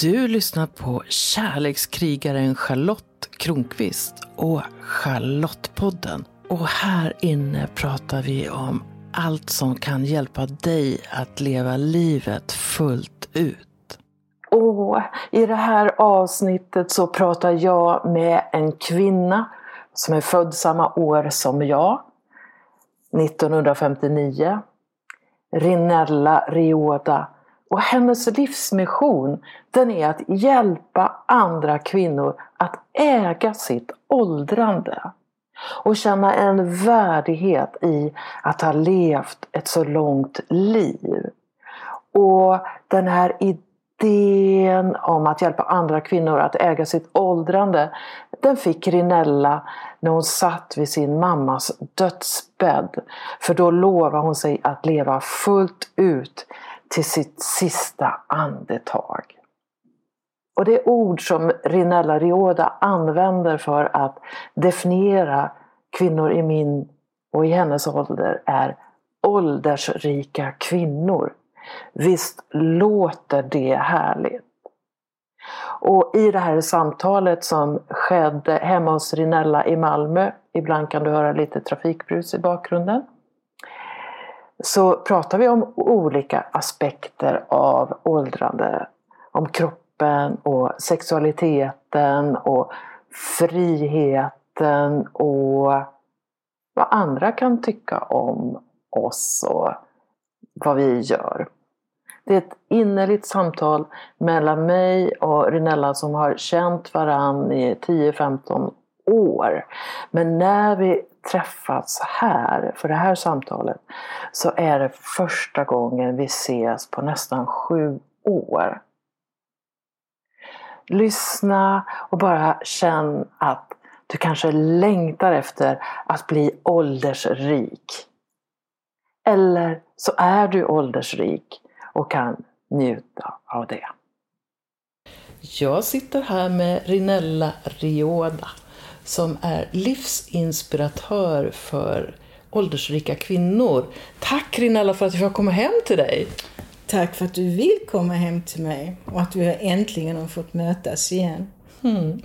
Du lyssnar på kärlekskrigaren Charlotte Kronqvist och Charlottepodden. Och här inne pratar vi om allt som kan hjälpa dig att leva livet fullt ut. Och I det här avsnittet så pratar jag med en kvinna som är född samma år som jag, 1959. Rinella Rioda och hennes livsmission den är att hjälpa andra kvinnor att äga sitt åldrande. Och känna en värdighet i att ha levt ett så långt liv. Och den här idén om att hjälpa andra kvinnor att äga sitt åldrande den fick Rinella när hon satt vid sin mammas dödsbädd. För då lovade hon sig att leva fullt ut till sitt sista andetag. Och det ord som Rinella Rioda använder för att definiera kvinnor i min och i hennes ålder är åldersrika kvinnor. Visst låter det härligt? Och i det här samtalet som skedde hemma hos Rinella i Malmö, ibland kan du höra lite trafikbrus i bakgrunden, så pratar vi om olika aspekter av åldrande. Om kroppen och sexualiteten och friheten och vad andra kan tycka om oss och vad vi gör. Det är ett innerligt samtal mellan mig och Rinella som har känt varann i 10-15 år. Men när vi träffats här för det här samtalet så är det första gången vi ses på nästan sju år. Lyssna och bara känn att du kanske längtar efter att bli åldersrik. Eller så är du åldersrik och kan njuta av det. Jag sitter här med Rinella Rioda som är livsinspiratör för åldersrika kvinnor. Tack Rinella för att jag får komma hem till dig. Tack för att du vill komma hem till mig och att vi äntligen har fått mötas igen. Mm.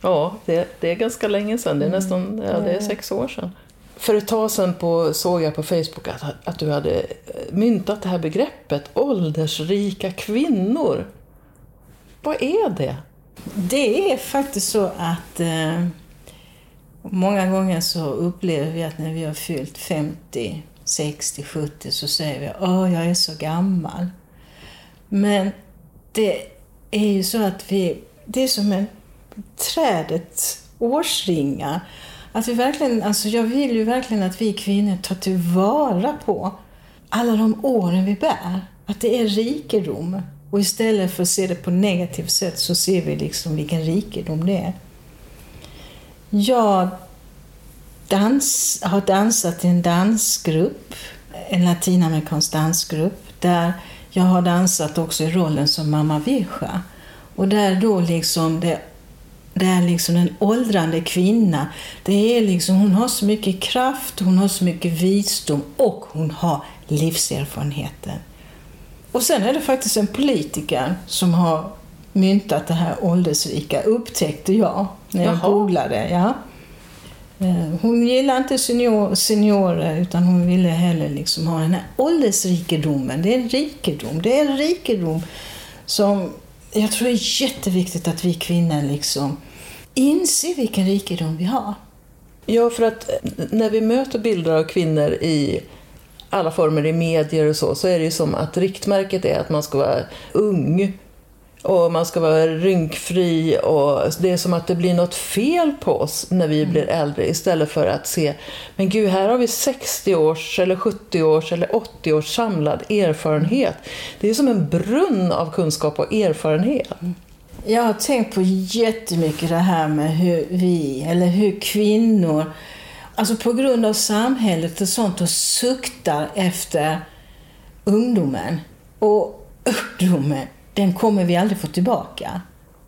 Ja, det, det, är ganska länge sedan. Det är mm. nästan ja, det är sex år sedan. För ett tag sedan på, såg jag på Facebook att, att du hade eh, myntat det här begreppet åldersrika kvinnor. Vad är det? Det är faktiskt så att eh, många gånger så upplever vi att när vi har fyllt 50, 60, 70 så säger vi åh, jag är så gammal. Men det är ju så att vi, det är som en trädet årsringar. Att vi verkligen, alltså jag vill ju verkligen att vi kvinnor tar tillvara på alla de åren vi bär. Att det är rikedom. Och istället för att se det på negativt sätt så ser vi liksom vilken rikedom det är. Jag dans, har dansat i en dansgrupp, en latinamerikansk dansgrupp, där jag har dansat också i rollen som mamma Virja. Och där då liksom det, det är liksom en åldrande kvinna. Det är liksom, hon har så mycket kraft, hon har så mycket visdom och hon har livserfarenheten. Och sen är det faktiskt en politiker som har myntat det här åldersrika, upptäckte jag när jag Jaha. googlade. Ja. Eh, hon gillade inte senior, seniorer utan hon ville hellre liksom ha den här åldersrikedomen. Det är en rikedom. Det är en rikedom som jag tror är jätteviktigt att vi kvinnor liksom inser vilken rikedom vi har. Ja, för att eh, när vi möter bilder av kvinnor i alla former i medier och så, så är det ju som att riktmärket är att man ska vara ung och man ska vara rynkfri och det är som att det blir något fel på oss när vi blir mm. äldre istället för att se, men gud, här har vi 60 års eller 70 års eller 80 års samlad erfarenhet. Det är som en brunn av kunskap och erfarenhet. Mm. Jag har tänkt på jättemycket det här med hur vi, eller hur kvinnor Alltså på grund av samhället och sånt och suktar efter ungdomen. Och ungdomen, den kommer vi aldrig få tillbaka.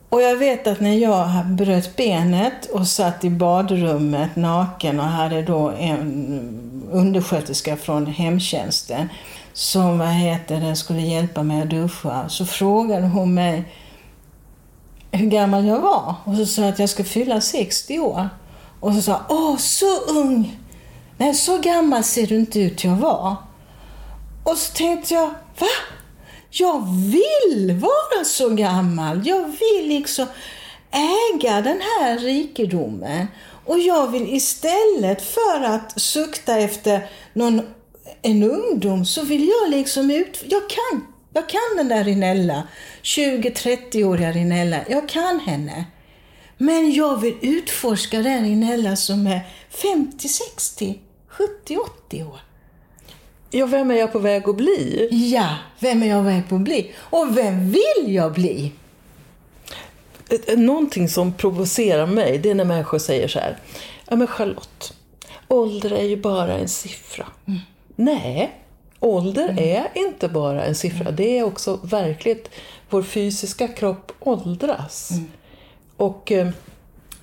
Och jag vet att när jag bröt benet och satt i badrummet naken och hade då en undersköterska från hemtjänsten som vad heter det, skulle hjälpa mig att duscha så frågade hon mig hur gammal jag var. Och så sa jag att jag ska fylla 60 år. Och så sa åh, så ung! Nej, så gammal ser du inte ut jag var. Och så tänkte jag, va? Jag vill vara så gammal. Jag vill liksom äga den här rikedomen. Och jag vill istället för att sukta efter någon, en ungdom så vill jag liksom ut... Jag kan. Jag kan den där Rinella. 20-30-åriga Rinella. Jag kan henne. Men jag vill utforska den Rinella som är 50, 60, 70, 80 år. Ja, vem är jag på väg att bli? Ja, vem är jag på väg att bli? Och vem vill jag bli? Någonting som provocerar mig, det är när människor säger så här. Ja, men Charlotte, ålder är ju bara en siffra. Mm. Nej, ålder mm. är inte bara en siffra. Det är också verkligt, vår fysiska kropp åldras. Mm. Och eh,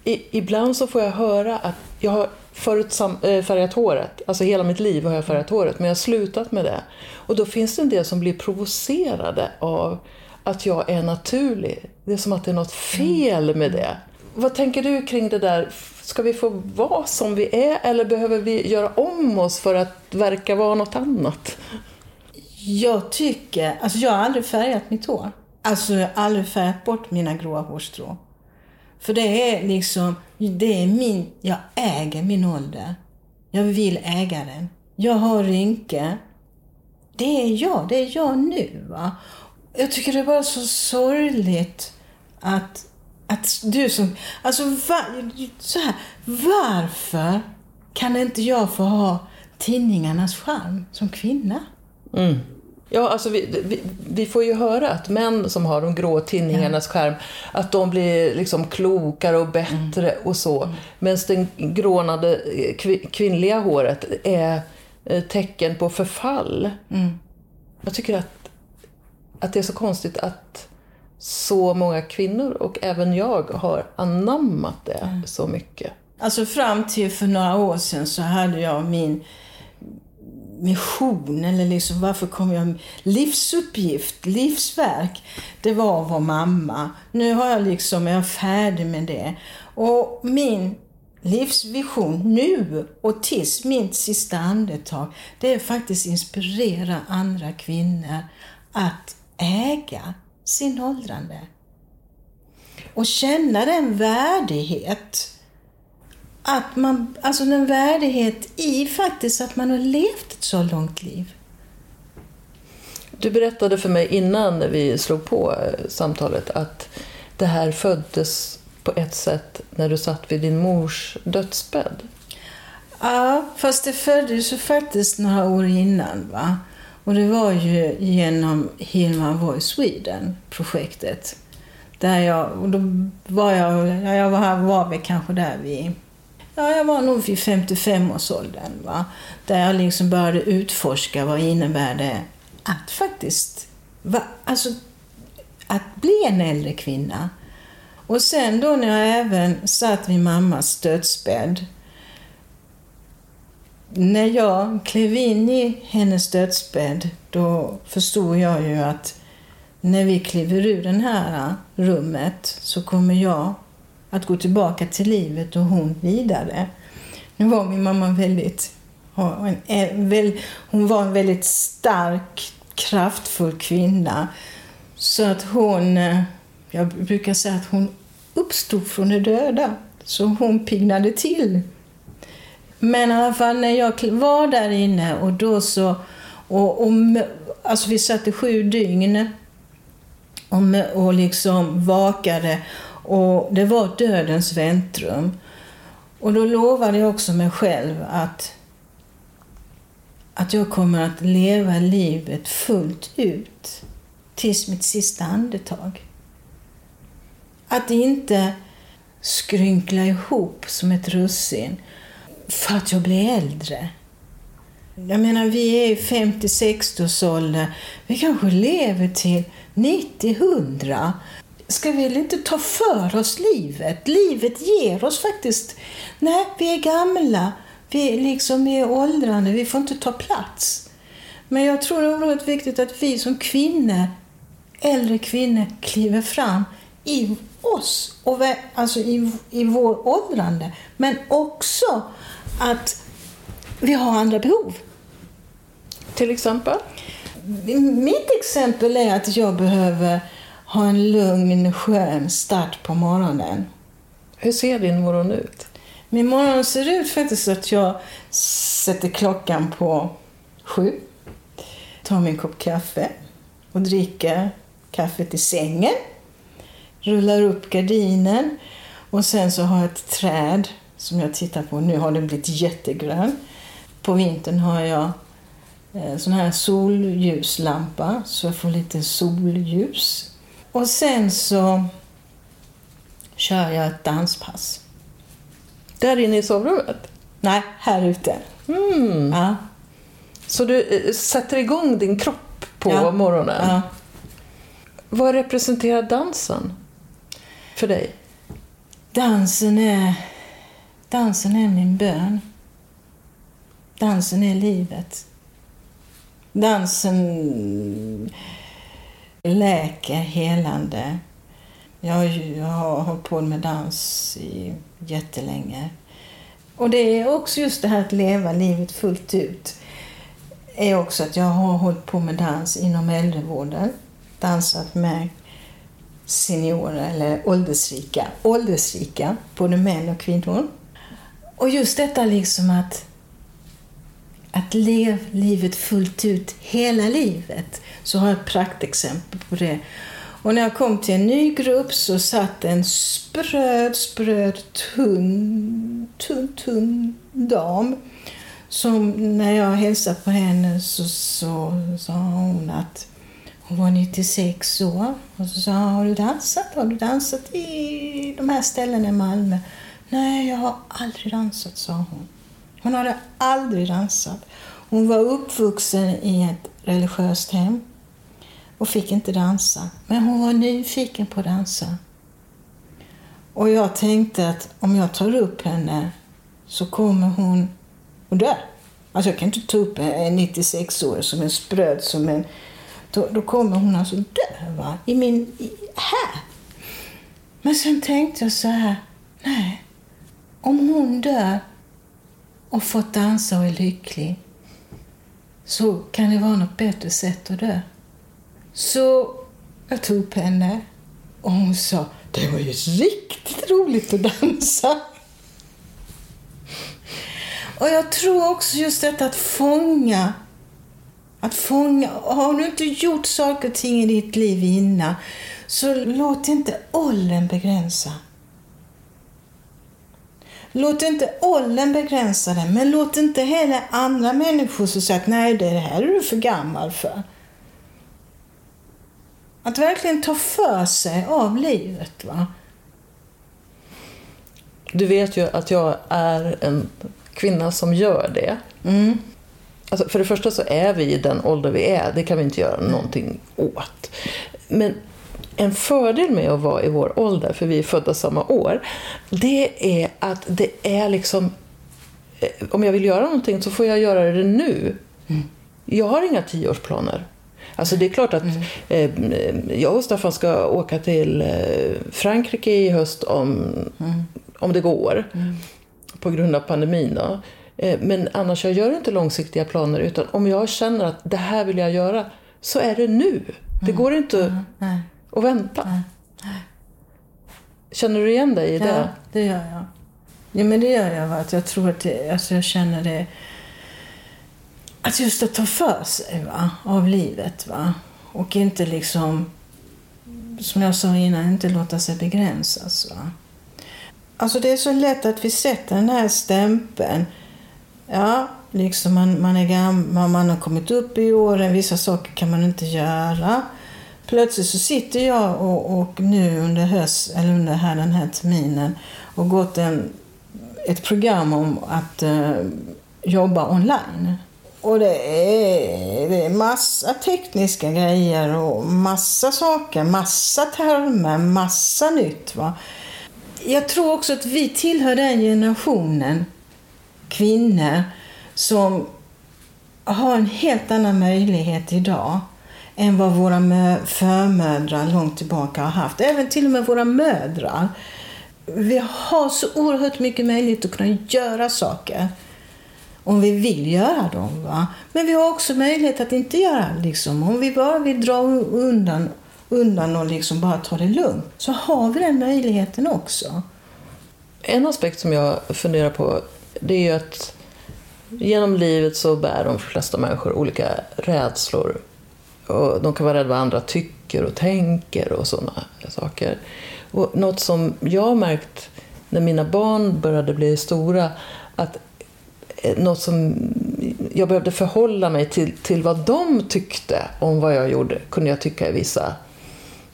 i, ibland så får jag höra att jag har förut sam, äh, färgat håret, alltså hela mitt liv har jag färgat håret, men jag har slutat med det. Och då finns det en del som blir provocerade av att jag är naturlig. Det är som att det är något fel med det. Vad tänker du kring det där? Ska vi få vara som vi är eller behöver vi göra om oss för att verka vara något annat? Jag tycker, alltså jag har aldrig färgat mitt hår. Alltså jag har aldrig färgat bort mina gråa hårstrån. För det är liksom, det är min, jag äger min ålder. Jag vill äga den. Jag har rynkor. Det är jag, det är jag nu. Va? Jag tycker det är bara så sorgligt att, att du som... Alltså, var, så här, varför kan inte jag få ha tidningarnas charm som kvinna? Mm. Ja, alltså vi, vi, vi, får ju höra att män som har de grå tinningarnas skärm, att de blir liksom klokare och bättre mm. och så. Mm. Medan det grånade kvinnliga håret är eh, tecken på förfall. Mm. Jag tycker att, att det är så konstigt att så många kvinnor, och även jag, har anammat det mm. så mycket. Alltså fram till för några år sedan så hade jag min mission, eller liksom varför kom jag... Livsuppgift, livsverk, det var att vara mamma. Nu har jag liksom, jag är färdig med det. Och min livsvision nu och tills mitt sista andetag, det är faktiskt inspirera andra kvinnor att äga sin åldrande. Och känna den värdighet att man, alltså en värdighet i faktiskt att man har levt ett så långt liv. Du berättade för mig innan vi slog på eh, samtalet att det här föddes på ett sätt när du satt vid din mors dödsbädd. Ja, fast det föddes ju faktiskt några år innan. Va? Och det var ju genom Hilma Voice Sweden-projektet. Där jag, och då var jag, jag var, var väl kanske där vid Ja, jag var nog vid 55-årsåldern. Va? Där jag liksom började utforska vad innebär det att faktiskt va, alltså, att bli en äldre kvinna. Och sen då när jag även satt vid mammas dödsbädd. När jag klev in i hennes dödsbädd, då förstod jag ju att när vi kliver ur det här rummet så kommer jag att gå tillbaka till livet och hon vidare. Nu var min mamma väldigt... Hon var en väldigt stark, kraftfull kvinna. Så att hon... Eh, jag brukar säga att hon uppstod från de döda. Så hon pignade till. Men i alla fall när jag var där inne och då så... Och, och, alltså vi satt i sju dygn och, och liksom vakade och det var dödens väntrum. Och då lovade jag också mig själv att, att jag kommer att leva livet fullt ut tills mitt sista andetag. Att inte skrynkla ihop som ett russin för att jag blir äldre. Jag menar, vi är i 50–60–årsåldern. Vi kanske lever till 90-100 ska vi inte ta för oss livet? Livet ger oss faktiskt... Nej, vi är gamla, vi är, liksom, är åldrande, vi får inte ta plats. Men jag tror det är oerhört viktigt att vi som kvinnor, äldre kvinnor, kliver fram i oss, och alltså i, i vår åldrande. Men också att vi har andra behov. Till exempel? Mitt exempel är att jag behöver ha en lugn, skön start på morgonen. Hur ser din morgon ut? Min morgon ser ut faktiskt så att jag sätter klockan på sju, tar min kopp kaffe och dricker kaffet i sängen, rullar upp gardinen och sen så har jag ett träd som jag tittar på. Nu har det blivit jättegrön. På vintern har jag eh, sån här solljuslampa så jag får lite solljus. Och sen så kör jag ett danspass. Där inne i sovrummet? Nej, här ute. Mm. Ja. Så du eh, sätter igång din kropp på Ja. morgonen? Ja. Vad representerar dansen för dig? Dansen är, dansen är min bön. Dansen är livet. Dansen läker, helande. Jag, har ju- jag har hållit på med dans i jättelänge. Och det är också just det här att leva livet fullt ut. är också att jag har hållit på med dans inom äldrevården. Dansat med seniorer eller åldersrika, åldersrika, både män och kvinnor. Och just detta liksom att, att leva livet fullt ut hela livet, så har jag ett praktexempel på det. Och när jag kom till en ny grupp så satt en spröd, spröd, tunn, tunn, tunn dam. Som när jag hälsade på henne så, så sa hon att hon var 96 år. Och så sa jag, har du dansat? Har du dansat i de här ställena i Malmö? Nej, jag har aldrig dansat, sa hon. Hon hade aldrig dansat. Hon var uppvuxen i ett religiöst hem och fick inte dansa. Men hon var nyfiken på att dansa. Och jag tänkte att om jag tar upp henne så kommer hon att dö. Alltså jag kan inte ta upp en 96-åring som är spröd som en... Då, då kommer hon alltså dö, va? I min... I, här! Men sen tänkte jag så här, nej. Om hon dör och fått dansa och är lycklig så kan det vara något bättre sätt att dö. Så jag tog upp henne och hon sa, det var ju riktigt roligt att dansa. Och jag tror också just detta att fånga. Att fånga. Har du inte gjort saker och ting i ditt liv innan, så låt inte åldern begränsa. Låt inte åldern begränsa dig, men låt inte heller andra människor som säger att nej, det här är du för gammal för. Att verkligen ta för sig av livet. va. Du vet ju att jag är en kvinna som gör det. Mm. Alltså för det första så är vi i den ålder vi är, det kan vi inte göra någonting åt. Men en fördel med att vara i vår ålder, för vi är födda samma år, det är att det är liksom... eh, Om jag vill göra någonting så får jag göra det nu. Jag har inga tioårsplaner. Alltså det är klart att eh, jag och Staffan ska åka till eh, Frankrike i höst om, om det går. På grund av pandemin då. Eh, Men annars, jag gör inte långsiktiga planer utan om jag känner att det här vill jag göra så är det nu. Det går inte Nej. att vänta. Känner du igen dig i Ja, det? det gör jag. Ja, men det gör jag. Va? Att jag tror att det, alltså jag känner det... Att just att ta för sig va? av livet. Va? Och inte liksom, som jag sa innan, inte låta sig begränsas. Va? Alltså det är så lätt att vi sätter den här stämpeln. Ja, liksom man, man är gammal, man har kommit upp i åren, vissa saker kan man inte göra. Plötsligt så sitter jag och, och nu under höst, eller under här, den här terminen och gått en, ett program om att uh, jobba online. Och det är, det är massa tekniska grejer och massa saker, massa termer, massa nytt. Va? Jag tror också att vi tillhör den generationen kvinnor som har en helt annan möjlighet idag än vad våra förmödrar långt tillbaka har haft. Även till och med våra mödrar. Vi har så oerhört mycket möjlighet att kunna göra saker om vi vill göra dem. Va? Men vi har också möjlighet att inte göra liksom. Om vi bara vill dra undan, undan och liksom bara ta det lugnt så har vi den möjligheten också. En aspekt som jag funderar på det är ju att genom livet så bär de flesta människor olika rädslor. Och de kan vara rädda vad andra tycker och tänker och sådana saker. Och något som jag har märkt när mina barn började bli stora, att något som jag behövde förhålla mig till, till vad de tyckte om vad jag gjorde, kunde jag tycka i vissa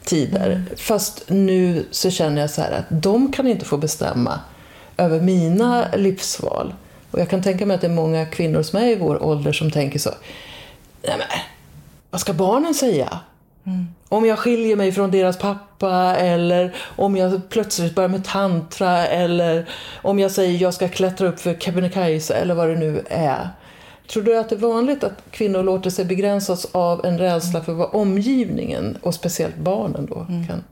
tider. Mm. Fast nu så känner jag så här att de kan inte få bestämma över mina livsval. Och jag kan tänka mig att det är många kvinnor som är i vår ålder som tänker så. Nej men, vad ska barnen säga? Mm. Om jag skiljer mig från deras pappa eller om jag plötsligt börjar med tantra eller om jag säger jag ska klättra upp för Kebnekaise eller vad det nu är. Tror du att det är vanligt att kvinnor låter sig begränsas av en rädsla för vad omgivningen och speciellt barnen då mm. kan?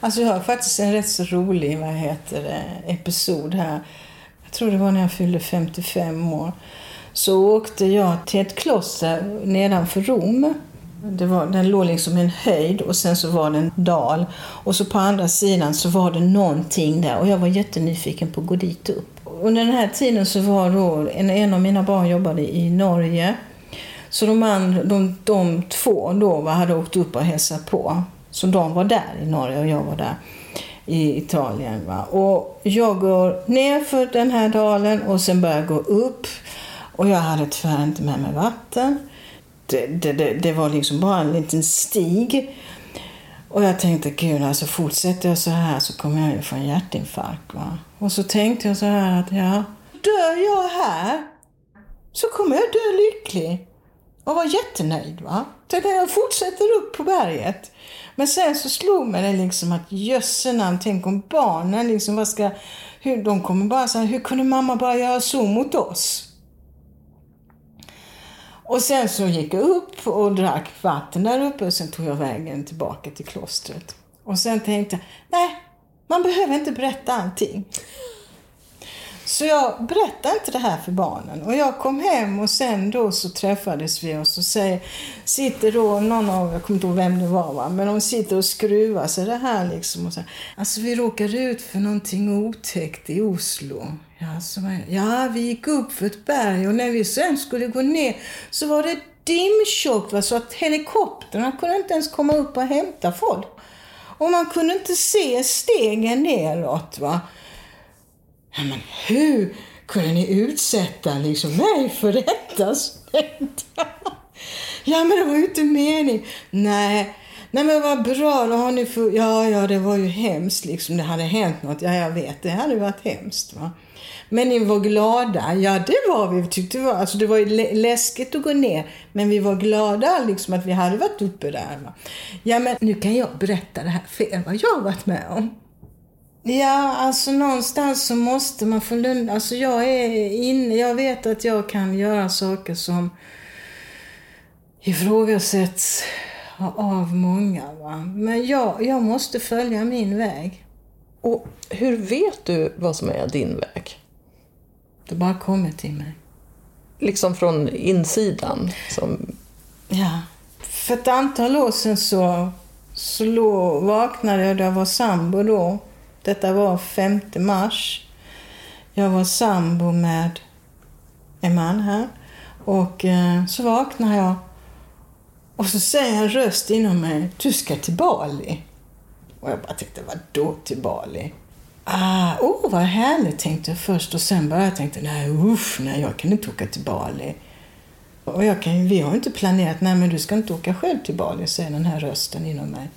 Alltså jag har faktiskt en rätt så rolig vad heter det, episod här. Jag tror det var när jag fyllde 55 år. Så åkte jag till ett kloster nedanför Rom det var, den låg liksom i en höjd och sen så var det en dal. Och så på andra sidan så var det någonting där och jag var jättenyfiken på att gå dit upp. Under den här tiden så var då, en, en av mina barn jobbade i Norge. Så de, andra, de, de två då hade åkt upp och hälsat på. Så de var där i Norge och jag var där i Italien. Va? Och jag går ner för den här dalen och sen börjar jag gå upp. Och jag hade tyvärr inte med mig vatten det, det, det, var liksom bara en liten stig. Och jag tänkte, gud alltså fortsätter jag så här så kommer jag ju få en hjärtinfarkt. Va? Och så tänkte jag så här att, ja, dör jag här så kommer jag dö lycklig. Och vara jättenöjd. Va? Tänkte jag fortsätter upp på berget. Men sen så slog mig det liksom att jössenamn, tänk om barnen liksom, vad ska, hur, de kommer bara säga, hur kunde mamma bara göra så mot oss? Och sen så gick jag upp och drack vatten där uppe och sen tog jag vägen tillbaka till klostret. Och sen tänkte jag, nej, man behöver inte berätta allting. Så jag berättade inte det här för barnen. Och jag kom hem och sen då så träffades vi och så säger, sitter då någon av, jag kommer inte ihåg vem det var, va? men de sitter och skruvar sig det här liksom. Och så, alltså vi råkade ut för någonting otäckt i Oslo. Ja, så, ja, vi gick upp för ett berg och när vi sen skulle gå ner så var det dimtjockt så att helikoptrarna kunde inte ens komma upp och hämta folk. Och man kunde inte se stegen neråt. Va? Ja, men hur kunde ni utsätta liksom mig för detta? ja, men det var ju inte meningen. Nej, Nej men vad bra, då har ni för... Ja, ja, det var ju hemskt liksom. Det hade hänt något. Ja, jag vet, det hade varit hemskt. Va? Men ni var glada. Ja, det var vi. vi tyckte det, var, alltså, det var ju läskigt att gå ner. Men vi var glada liksom att vi hade varit uppe där. Va? Ja, men nu kan jag berätta det här för er, vad jag har varit med om. Ja, alltså någonstans så måste man få lugn. Alltså jag är inne, jag vet att jag kan göra saker som ifrågasätts av många. Va? Men jag, jag måste följa min väg. Och hur vet du vad som är din väg? Det bara kommer till mig. Liksom från insidan? Som... Ja. För ett antal år sedan så, så låg, vaknade jag, jag var sambo då. Detta var 5 mars. Jag var sambo med en man här. Och eh, så vaknar jag och så säger en röst inom mig, du ska till Bali. Och jag bara tänkte, vadå till Bali? Ah, oh, vad härligt, tänkte jag först. Och sen bara jag tänkte, nej usch, nej, jag kan inte åka till Bali. Och jag kan, vi har inte planerat, nej men du ska inte åka själv till Bali, säger den här rösten inom mig.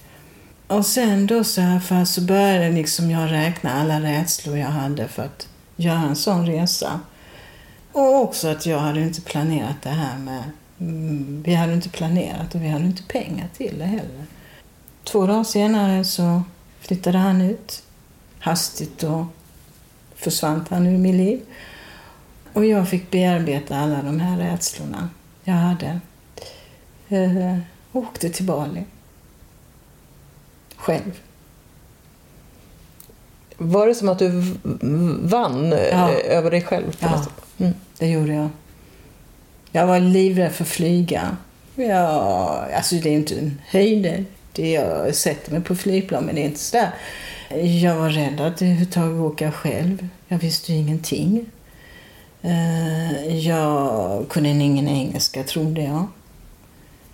Och sen då så här fall så började liksom jag räkna alla rädslor jag hade för att göra en sån resa. Och också att jag hade inte planerat det här med... Mm, vi hade inte planerat och vi hade inte pengar till det heller. Två dagar senare så flyttade han ut hastigt då försvann han ur mitt liv. Och jag fick bearbeta alla de här rädslorna. jag hade. Eh, åkte till Bali. Själv. Var det som att du vann eh, Ja. över dig själv? på Ja. Mm. Det gjorde jag. Jag var livrädd för att flyga. Ja, alltså det är inte en höjd. Det jag sätter mig på flygplan, men det är inte sådär. Jag var rädd att överhuvudtaget åka själv. Jag visste ju ingenting. Eh, Jag kunde ingen engelska, trodde jag.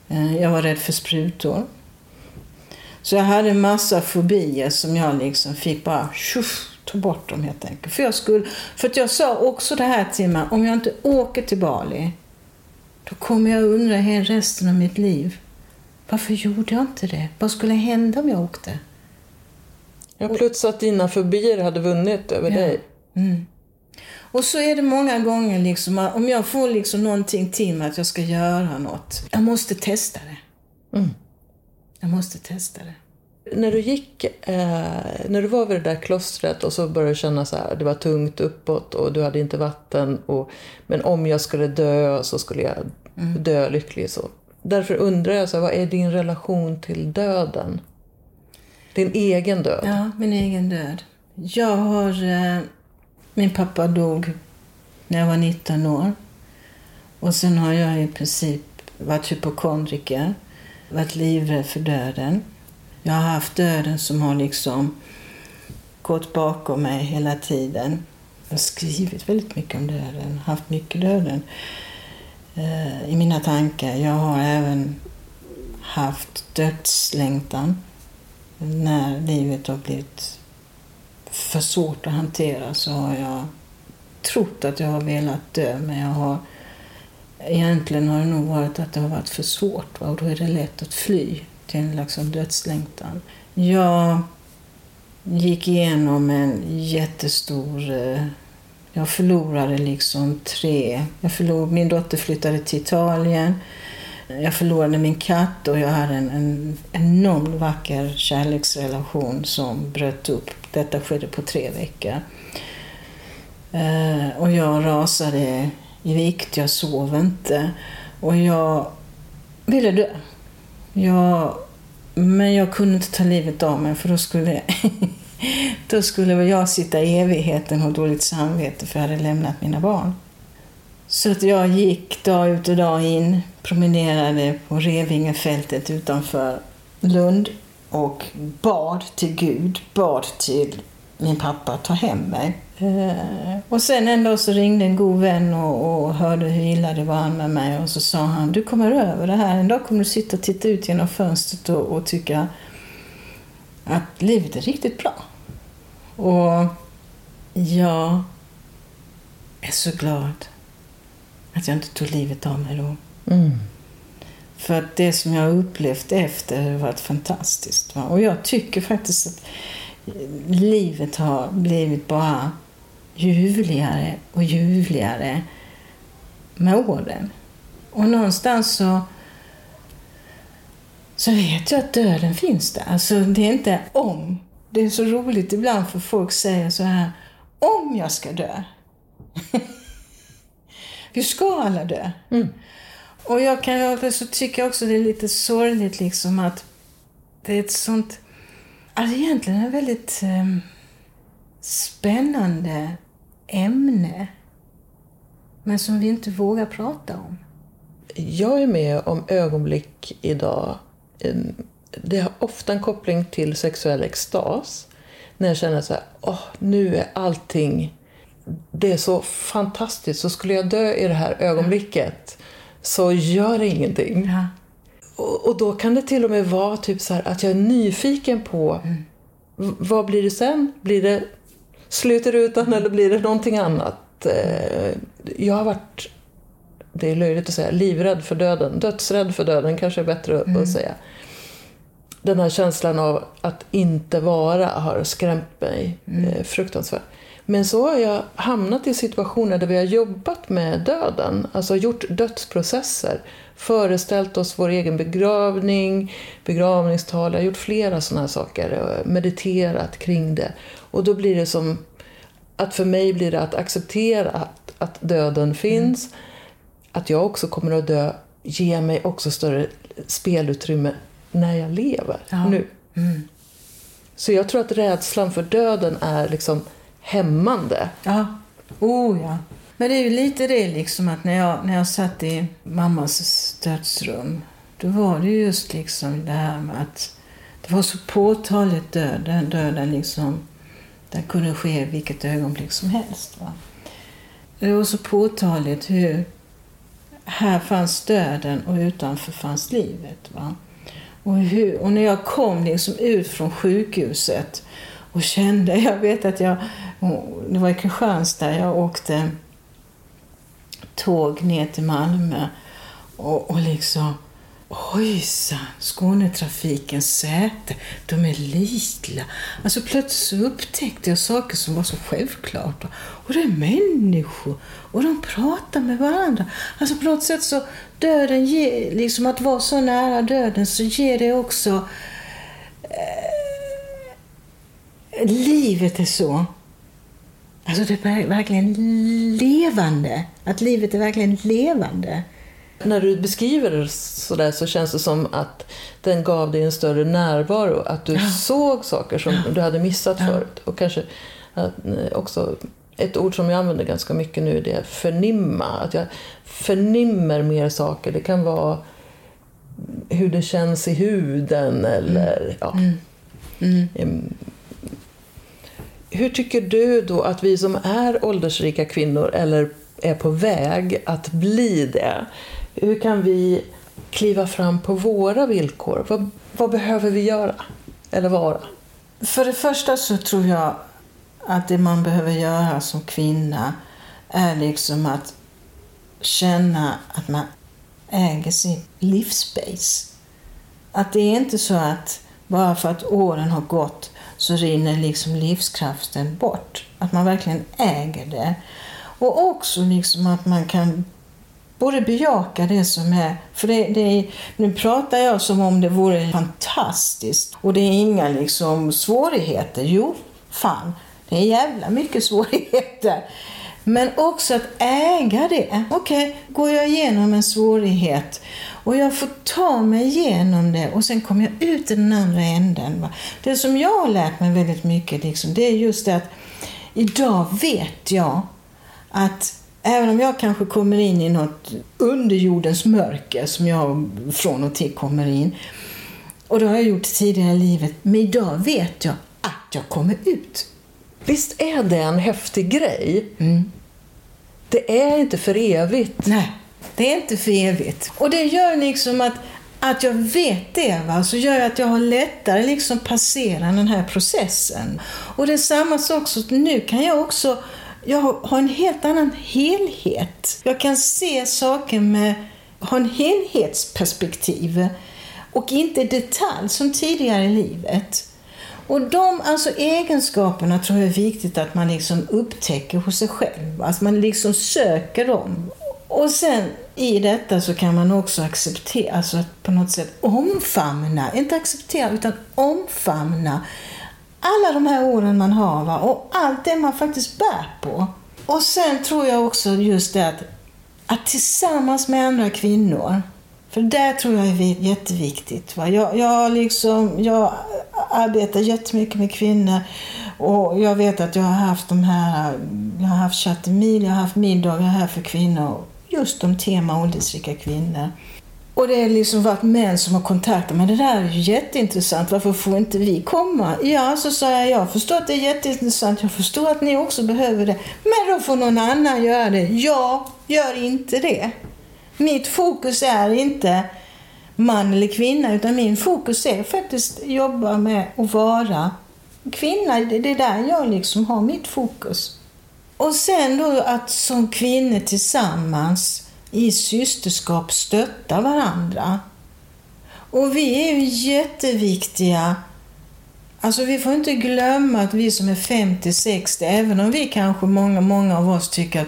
Eh, Jag var rädd för sprutor. Så jag hade en massa fobier som jag liksom fick bara tjoff, ta bort dem helt enkelt. För, jag skulle, för att jag sa också det här till mig, om jag inte åker till Bali, då kommer jag undra hela resten av mitt liv. Varför gjorde jag inte det? Vad skulle hända om jag åkte? Ja, plus att dina fobier hade vunnit över Ja. dig. Mm. Och så är det många gånger liksom, om jag får liksom någonting till mig att jag ska göra något. Jag måste testa det. Mm. Jag måste testa det. När du gick, eh, när du var vid det där klostret och så började du känna så här, det var tungt uppåt och du hade inte vatten. Och, men om jag skulle dö så skulle jag dö lycklig. Så. Därför undrar jag, så här, vad är din relation till döden? Din egen död? Ja, min egen död. Jag har... Eh, min pappa dog när jag var 19 år. Och sen har jag i princip varit hypokondriker. Varit livrädd för döden. Jag har haft döden som har liksom gått bakom mig hela tiden. Jag har skrivit väldigt mycket om döden. Haft mycket döden eh, i mina tankar. Jag har även haft dödslängtan när livet har blivit för svårt att hantera så har jag trott att jag har velat dö men jag har egentligen har det nog varit att det har varit för svårt va? och då är det lätt att fly till en liksom dödslängtan. Jag gick igenom en jättestor... Eh, jag förlorade liksom tre... Jag förlorade, min dotter flyttade till Italien. Jag förlorade min katt och jag hade en, en enormt vacker kärleksrelation som bröt upp. Detta skedde på tre veckor. Eh, och jag rasade i vikt, jag sov inte och jag ville dö. Jag, men jag kunde inte ta livet av mig för då skulle, då skulle jag sitta i evigheten och ha dåligt samvete för jag hade lämnat mina barn. Så att jag gick dag ut och dag in, promenerade på Revingefältet utanför Lund och bad till Gud, bad till min pappa att ta hem mig. Eh, och sen en dag så ringde en god vän och, och hörde hur illa det var med mig och så sa han, du kommer över det här. En dag kommer du sitta och titta ut genom fönstret och, och tycka att livet är riktigt bra. Och jag är så glad att jag inte tog livet av mig då. Mm. För att det som jag har upplevt efter har varit fantastiskt. Va? Och jag tycker faktiskt att livet har blivit bara ljuvligare och ljuvligare med åren. Och någonstans så, så vet jag att döden finns där. Alltså det är inte om. Det är så roligt ibland för folk säger så här, om jag ska dö. Vi ska alla dö. Mm. Och jag kan så tycker jag också det är lite sorgligt liksom att det är ett sånt, alltså egentligen ett väldigt eh, spännande ämne. Men som vi inte vågar prata om. Jag är med om ögonblick idag. Det har ofta en koppling till sexuell extas. När jag känner så här, åh, nu är allting, det är så fantastiskt. Så skulle jag dö i det här ögonblicket så gör det ingenting. Ja. Och, och då kan det till och med vara typ så här att jag är nyfiken på v- vad blir det sen? Blir det slut i rutan eller blir det någonting annat? Eh, Jag har varit, det är löjligt att säga, livrädd för döden. Dödsrädd för döden kanske är bättre att- att säga. Den här känslan av att inte vara har skrämt mig eh, fruktansvärt. Men så har jag hamnat i situationer där vi har jobbat med döden, alltså gjort dödsprocesser, föreställt oss vår egen begravning, begravningstal, jag har gjort flera sådana här saker, och mediterat kring det. Och då blir det som att för mig blir det att acceptera att, att döden finns, att jag också kommer att dö ger mig också större spelutrymme när jag lever Ja. nu. Mm. Så jag tror att rädslan för döden är liksom hämmande. Ja, oh ja. Men det är ju lite det liksom att när jag, när jag satt i mammas dödsrum, då var det just liksom det här med att det var så påtagligt döden, döden liksom, det kunde ske vilket ögonblick som helst. Va? Det var så påtagligt hur här fanns döden och utanför fanns livet. Va? Och, hur, och när jag kom liksom ut från sjukhuset och kände, jag vet att jag, det var i Kristianstad, jag åkte tåg ner till Malmö och, och liksom Ojsan, Skånetrafikens säte, de är lila. Alltså plötsligt så upptäckte jag saker som var så självklart. Och det är människor och de pratar med varandra. Alltså på något sätt så döden ger, liksom att vara så nära döden så ger det också eh, livet är så. Alltså det är verkligen levande. Att livet är verkligen levande. När du beskriver det sådär så känns det som att den gav dig en större närvaro. Att du Ja. såg saker som du hade missat Ja. förut. Och kanske eh, också ett ord som jag använder ganska mycket nu det är förnimma. Att jag förnimmer mer saker. Det kan vara hur det känns i huden eller ja. Mm. Em, Hur tycker du då att vi som är åldersrika kvinnor eller är på väg att bli det, hur kan vi kliva fram på våra villkor? Vad, vad behöver vi göra? Eller vara? För det första så tror jag att det man behöver göra som kvinna är liksom att känna att man äger sin livsspace. Att det är inte så att bara för att åren har gått så rinner liksom livskraften bort. Att man verkligen äger det. Och också liksom att man kan både bejaka det som är, för det, det nu pratar jag som om det vore fantastiskt och det är inga liksom svårigheter. Jo, fan, det är jävla mycket svårigheter. Men också att äga det. Okej, går jag igenom en svårighet och jag får ta mig igenom det och sen kommer jag ut i den andra änden. Va? Det som jag har lärt mig väldigt mycket, liksom, det är just det att idag vet jag att även om jag kanske kommer in i något underjordens mörker som jag från och till kommer in, och det har jag gjort tidigare i livet, men idag vet jag att jag kommer ut. Visst är det en häftig grej? Mm. Det är inte för evigt. Nej, det är inte för evigt. Och det gör liksom att, att jag vet det, va? så gör att jag har lättare liksom passera den här processen. Och det är samma sak, så nu kan jag också jag har en helt annan helhet. Jag kan se saker med, ha en helhetsperspektiv och inte detalj som tidigare i livet. Och de alltså, egenskaperna tror jag är viktigt att man liksom upptäcker hos sig själv. Att man liksom söker dem. Och sen i detta så kan man också acceptera, alltså att på något sätt omfamna, inte acceptera utan omfamna alla de här åren man har va? och allt det man faktiskt bär på. Och sen tror jag också just det att, att tillsammans med andra kvinnor, för det tror jag är jätteviktigt. Va? Jag, jag, liksom, jag arbetar jättemycket med kvinnor och jag vet att jag har haft de här, jag har haft chattemil, jag har haft middagar här för kvinnor, just om tema åldersrika kvinnor. Och det har liksom varit män som har kontaktat mig. Det där är ju jätteintressant. Varför får inte vi komma? Ja, så sa jag. Jag förstår att det är jätteintressant. Jag förstår att ni också behöver det. Men då får någon annan göra det. Jag gör inte det. Mitt fokus är inte man eller kvinna, utan min fokus är faktiskt att jobba med att vara kvinna. Det är där jag liksom har mitt fokus. Och sen då att som kvinnor tillsammans i systerskap stötta varandra. Och vi är ju jätteviktiga. Alltså vi får inte glömma att vi som är 50-60, även om vi kanske, många, många av oss tycker att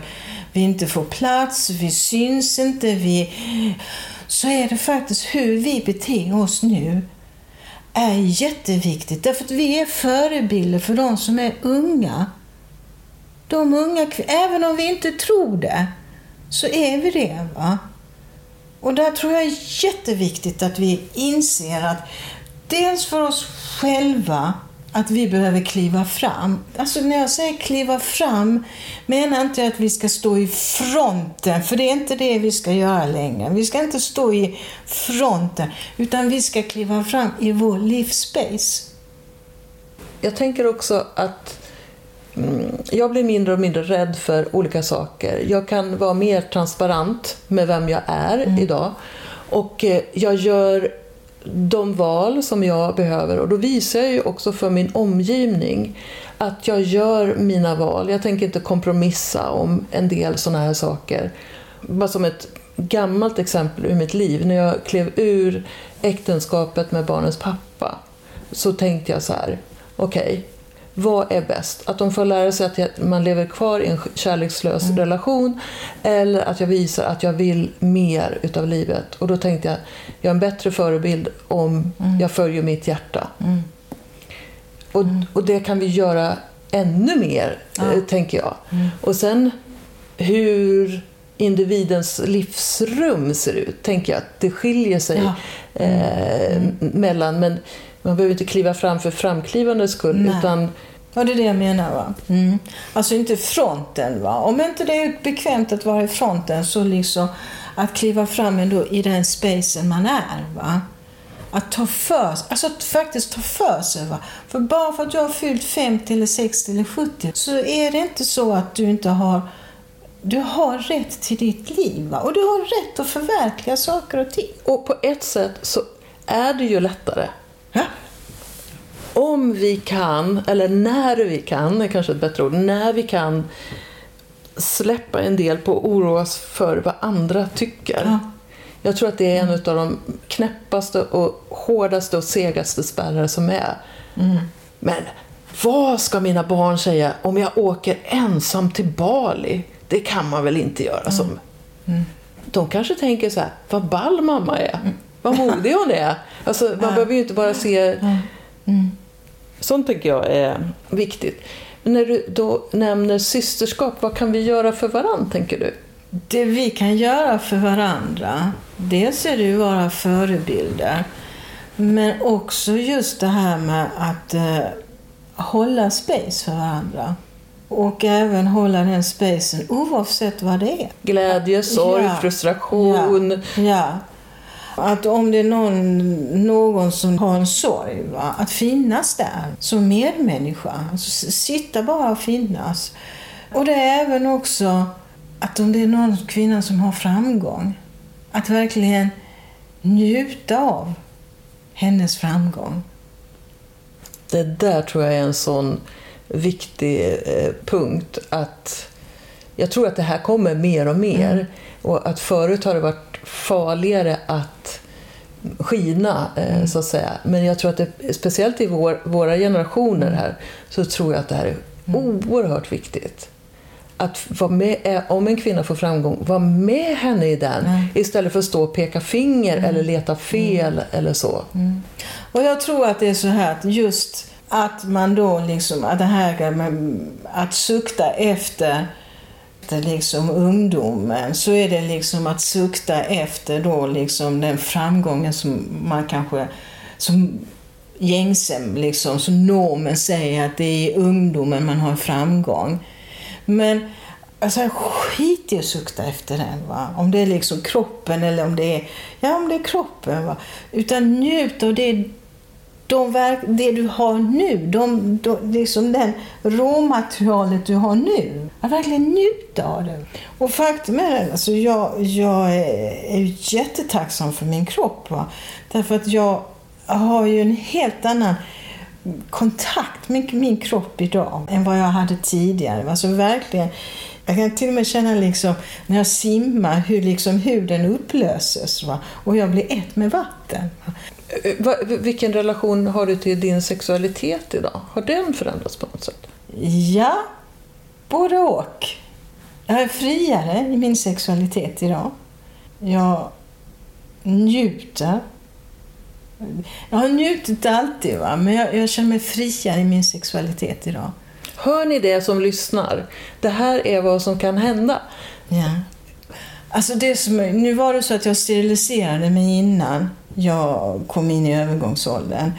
vi inte får plats, vi syns inte, vi... Så är det faktiskt hur vi beter oss nu är jätteviktigt. Därför att vi är förebilder för de som är unga. De unga även om vi inte tror det, så är vi det. Va? Och där tror jag är jätteviktigt att vi inser att dels för oss själva att vi behöver kliva fram. Alltså när jag säger kliva fram menar inte att vi ska stå i fronten, för det är inte det vi ska göra längre. Vi ska inte stå i fronten, utan vi ska kliva fram i vår livsspace. Jag tänker också att jag blir mindre och mindre rädd för olika saker. Jag kan vara mer transparent med vem jag är mm. idag. Och eh, jag gör de val som jag behöver och då visar jag ju också för min omgivning att jag gör mina val. Jag tänker inte kompromissa om en del sådana här saker. Bara som ett gammalt exempel ur mitt liv. När jag klev ur äktenskapet med barnens pappa så tänkte jag så här, okej, okay, vad är bäst? Att de får lära sig att man lever kvar i en kärlekslös mm. relation eller att jag visar att jag vill mer utav livet. Och då tänkte jag, jag är en bättre förebild om mm. jag följer mitt hjärta. Mm. Och, mm. och det kan vi göra ännu mer, ja. Eh, tänker jag. Mm. Och sen hur individens livsrum ser ut, tänker jag att det skiljer sig ja. eh, mm. mellan. Men man behöver inte kliva fram för framklivandets skull. Nej. Utan Ja, det är det jag menar. Va? Mm. Alltså inte fronten. Va? Om inte det är bekvämt att vara i fronten så liksom att kliva fram ändå i den spacen man är. Va? Att ta för alltså att faktiskt ta för sig. Va? För bara för att du har fyllt 50 eller 60 eller 70 så är det inte så att du inte har du har rätt till ditt liv va? och du har rätt att förverkliga saker och ting. Och på ett sätt så är det ju lättare Ja. Om vi kan, eller när vi kan, är kanske ett bättre ord, när vi kan släppa en del på att oroa oss för vad andra tycker. Ja. Jag tror att det är en av de knäppaste och hårdaste och segaste spärrar som är. Mm. Men vad ska mina barn säga om jag åker ensam till Bali? Det kan man väl inte göra mm. som... Mm. De kanske tänker så här, vad ball mamma är. Vad modig hon är. Alltså, man ja. behöver ju inte bara se... Mm. Sånt tycker jag är viktigt. Men när du då nämner systerskap, vad kan vi göra för varandra, tänker du? Det vi kan göra för varandra, dels är det ju vara förebilder. Men också just det här med att eh, hålla space för varandra. Och även hålla den spacen oavsett vad det är. Glädje, sorg, ja. frustration. Ja. ja. Att om det är någon, någon som har en sorg, va? att finnas där som medmänniska. Alltså, sitta bara och finnas. Och det är även också att om det är någon kvinna som har framgång, att verkligen njuta av hennes framgång. Det där tror jag är en sån viktig eh, punkt att jag tror att det här kommer mer och mer. Mm. Och att förut har det varit farligare att skina, eh, mm. så att säga. Men jag tror att det, speciellt i vår, våra generationer här, så tror jag att det här är mm. oerhört viktigt. Att vara med, eh, om en kvinna får framgång, vara med henne i den mm. istället för att stå och peka finger mm. eller leta fel mm. eller så. Mm. Och jag tror att det är så här att just att man då liksom, att det här med att sukta efter efter liksom ungdomen så är det liksom att sukta efter då liksom den framgången som man kanske som gängse, liksom, som normen säger att det är i ungdomen man har framgång. Men alltså, skit i att sukta efter den. Va? Om det är liksom kroppen eller om det är, ja, om det är kroppen. Va? Utan njut av det de verk, det du har nu, de, de, liksom den råmaterialet du har nu. Att verkligen njuta av det. Och faktum är alltså jag, jag är jättetacksam för min kropp. Va? Därför att jag har ju en helt annan kontakt med min kropp idag än vad jag hade tidigare. Alltså verkligen, jag kan till och med känna liksom, när jag simmar hur liksom huden upplöses va? och jag blir ett med vatten. Eh, vilken relation har du till din sexualitet idag? Har den förändrats på något sätt? Ja, både och. Jag är friare i min sexualitet idag. Jag njuter. Jag har njutit alltid, va? men jag, jag känner mig friare i min sexualitet idag. Hör ni det som lyssnar? Det här är vad som kan hända. Ja. Alltså det som, nu var det så att jag steriliserade mig innan jag kom in i övergångsåldern.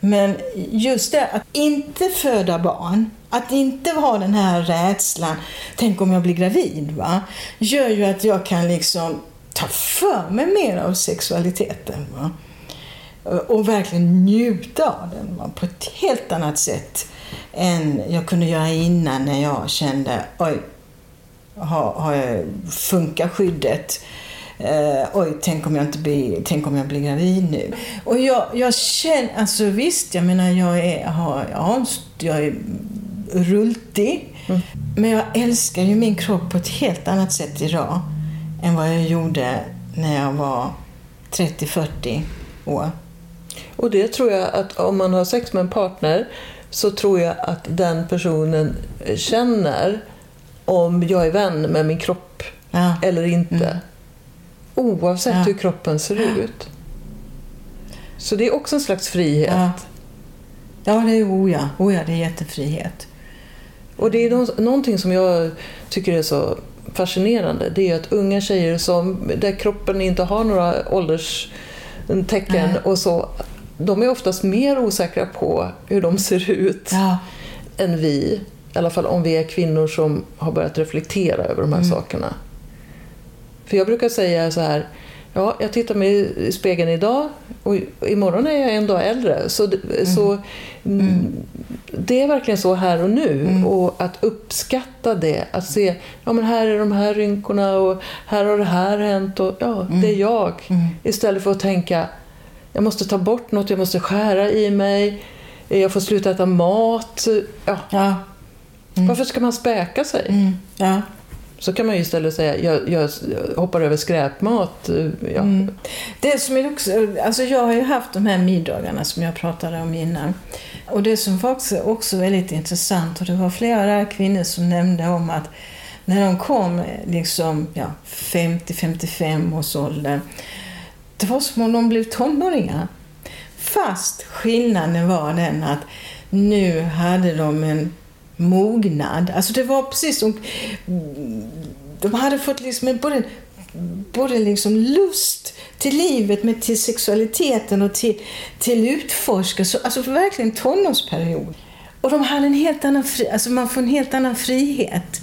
Men just det att inte föda barn, att inte ha den här rädslan, tänk om jag blir gravid, va? gör ju att jag kan liksom ta för mig mer av sexualiteten. Va? Och verkligen njuta av den va? på ett helt annat sätt än jag kunde göra innan när jag kände oj, funkar skyddet? Eh, oj, tänk om, jag inte blir, tänk om jag blir gravid nu. Och jag, jag känner, alltså visst, jag menar jag är, har, ja, jag är rultig. Mm. Men jag älskar ju min kropp på ett helt annat sätt idag än vad jag gjorde när jag var 30-40 år. Och det tror jag att om man har sex med en partner så tror jag att den personen känner om jag är vän med min kropp ja. eller inte. Mm. Oavsett ja. hur kroppen ser ut. Så det är också en slags frihet. Ja, ja det är oh ja. Oh ja, det är jättefrihet. Och det är någonting som jag tycker är så fascinerande. Det är att unga tjejer som, där kroppen inte har några ålderstecken Nej. och så, de är oftast mer osäkra på hur de ser ut ja. än vi. I alla fall om vi är kvinnor som har börjat reflektera över de här mm. sakerna. För jag brukar säga så här, ja, jag tittar mig i spegeln idag och imorgon är jag en dag äldre. Så, mm. så mm. det är verkligen så här och nu. Mm. Och att uppskatta det, att se, ja men här är de här rynkorna och här har det här hänt och ja, det är mm. jag. Mm. Istället för att tänka, jag måste ta bort något, jag måste skära i mig, jag får sluta äta mat. Ja. ja. Mm. Varför ska man späka sig? Mm. Ja. Så kan man ju istället säga, jag, jag hoppar över skräpmat. Ja. Mm. Det som är också, alltså jag har ju haft de här middagarna som jag pratade om innan. Och det som var också, också väldigt intressant, och det var flera kvinnor som nämnde om att när de kom liksom ja, 50-55 års ålder, det var som om de blev tonåringar. Fast skillnaden var den att nu hade de en mognad. Alltså det var precis som... De hade fått liksom både, både liksom lust till livet, men till sexualiteten och till, till utforskelse. Alltså verkligen tonårsperiod. Och de hade en helt annan fri, alltså man får en helt annan frihet.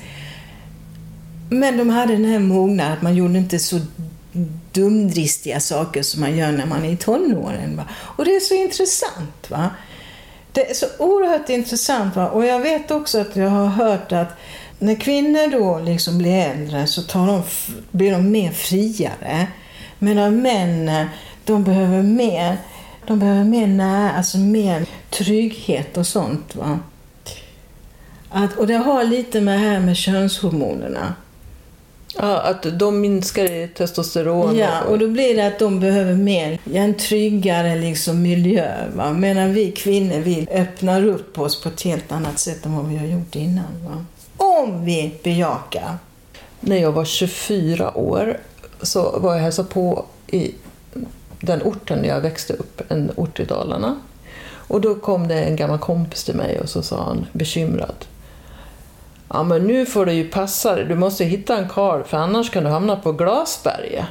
Men de hade den här mognaden, att man gjorde inte så dumdristiga saker som man gör när man är i tonåren. Va? Och det är så intressant. va det är så oerhört intressant. Va? Och jag vet också att jag har hört att när kvinnor då liksom blir äldre så tar de, blir de mer friare. Medan männen, de behöver mer, de behöver mer, när, alltså mer trygghet och sånt. Va? Att, och det har lite med det här med könshormonerna. Ja, att de minskar i testosteron. Ja, och då blir det att de behöver mer, en tryggare liksom miljö. Va? Medan vi kvinnor vi öppnar upp oss på ett helt annat sätt än vad vi har gjort innan. Va? Om vi bejakar. När jag var 24 år så var jag hälsade på i den orten där jag växte upp, en ort i Dalarna. Och då kom det en gammal kompis till mig och så sa han bekymrad Ja, men nu får du ju passa dig. Du måste hitta en karl för annars kan du hamna på Glasberget.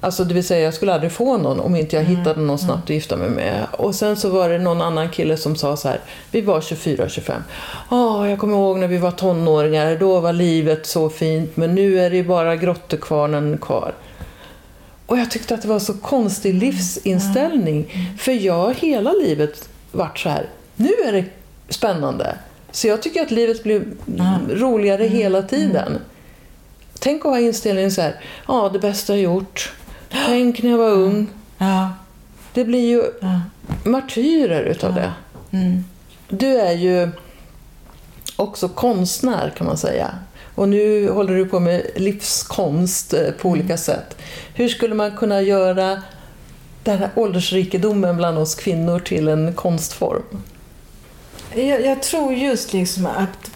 Alltså det vill säga, jag skulle aldrig få någon om inte jag mm. hittade någon snabbt att gifta mig med. Och sen så var det någon annan kille som sa så här, vi var 24-25. Oh, jag kommer ihåg när vi var tonåringar, då var livet så fint, men nu är det bara grottekvarnen kvar. Och jag tyckte att det var så konstig livsinställning. Mm. För jag har hela livet varit så här, nu är det spännande. Så jag tycker att livet blir mm. roligare mm. hela tiden. Mm. Tänk att ha inställningen så här, ja det bästa jag gjort. Tänk när jag var ung. Ja. Det blir ju ja. martyrer utav ja. det. Mm. Du är ju också konstnär kan man säga. Och nu håller du på med livskonst eh, på olika mm. sätt. Hur skulle man kunna göra den här åldersrikedomen bland oss kvinnor till en konstform? Jag, jag, tror just liksom att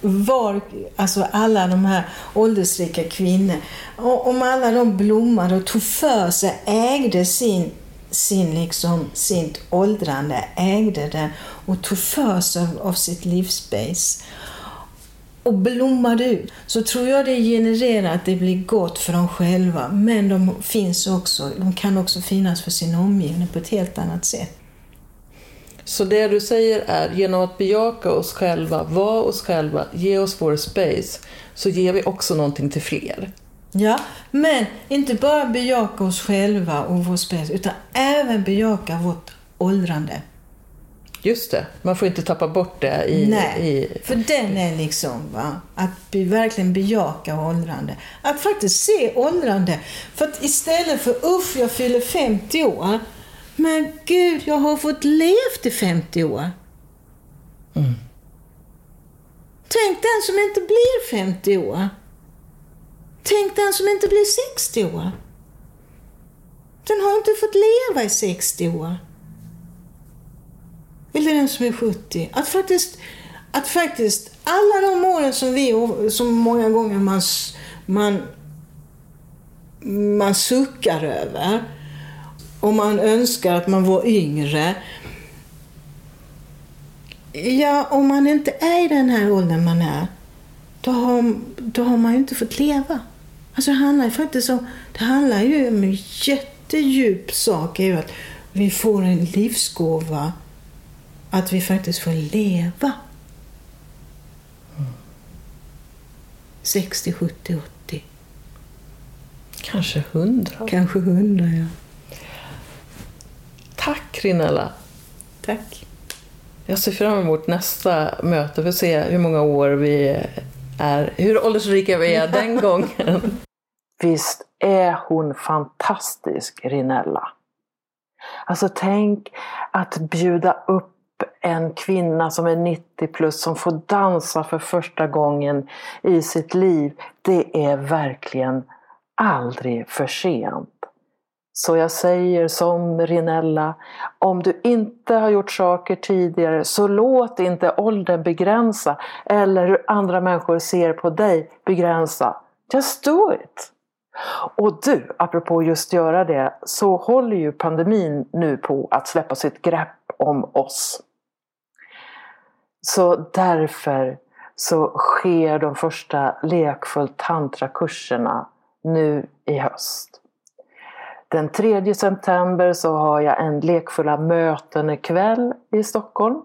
var, alltså alla de här åldersrika kvinnor, om alla de blommade och tog för sig, ägde sin, sin liksom, sitt åldrande, ägde det och tog för sig av, av sitt livspace. och blommar ut så tror jag det genererar att det blir gott för dem själva. Men de, finns också, de kan också finnas för sin omgivning på ett helt annat sätt. Så det du säger är, genom att bejaka oss själva, vara oss själva, ge oss vår space, så ger vi också någonting till fler. Ja, men inte bara bejaka oss själva och vår space, utan även bejaka vårt åldrande. Just det, man får inte tappa bort det i... Nej, i... för den är liksom va, att be, verkligen bejaka åldrande. Att faktiskt se åldrande. För att istället för uff, jag fyller 50 år. Men gud, jag har fått levt i 50 år. Mm. Tänk den som inte blir 50 år. Tänk den som inte blir 60 år. Den har inte fått leva i 60 år. Eller den som är 70. Att faktiskt, att faktiskt alla de åren som vi, som många gånger man, man, man suckar över och man önskar att man var yngre. Ja, om man inte är i den här åldern man är, då har, då har man ju inte fått leva. Alltså det handlar ju faktiskt om, det handlar ju om en jättedjup sak, är ju att vi får en livsgåva, att vi faktiskt får leva. 60, 70, 80. Kanske hundra. Kanske 100, ja. Tack Rinella. Tack. Jag ser fram emot nästa möte för att se hur många år vi är, hur åldersrika vi är den gången. Visst är hon fantastisk, Rinella? Alltså tänk att bjuda upp en kvinna som är 90 plus som får dansa för första gången i sitt liv. Det är verkligen aldrig för sent. Så jag säger som Rinella, om du inte har gjort saker tidigare så låt inte åldern begränsa eller hur andra människor ser på dig begränsa. Just do it! Och du, apropå just göra det, så håller ju pandemin nu på att släppa sitt grepp om oss. Så därför så sker de första lekfullt tantrakurserna nu i höst. Den 3 september så har jag en lekfulla möten kväll i Stockholm.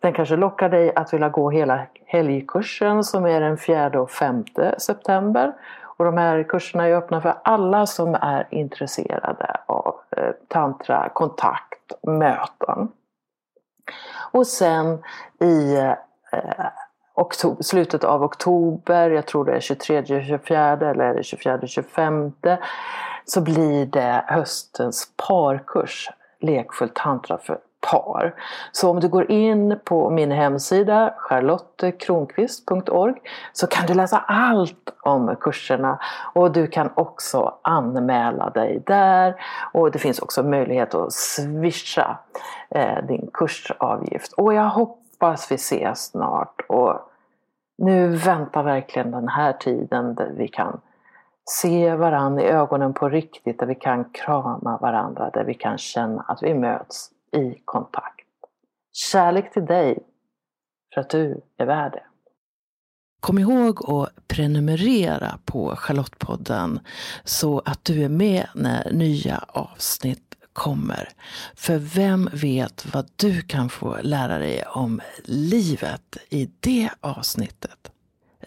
Den kanske lockar dig att vilja gå hela helgkursen som är den 4 och 5 september. Och de här kurserna är öppna för alla som är intresserade av eh, tantra, kontakt, möten. Och sen i eh, oktober, slutet av oktober, jag tror det är 23, 24 eller 24, 25 så blir det höstens parkurs Lekfull tantra för par. Så om du går in på min hemsida charlottekronqvist.org så kan du läsa allt om kurserna och du kan också anmäla dig där och det finns också möjlighet att swisha eh, din kursavgift. Och jag hoppas vi ses snart och nu väntar verkligen den här tiden där vi kan se varandra i ögonen på riktigt, där vi kan krama varandra, där vi kan känna att vi möts i kontakt. Kärlek till dig, för att du är värd det. Kom ihåg att prenumerera på Charlottepodden så att du är med när nya avsnitt kommer. För vem vet vad du kan få lära dig om livet i det avsnittet.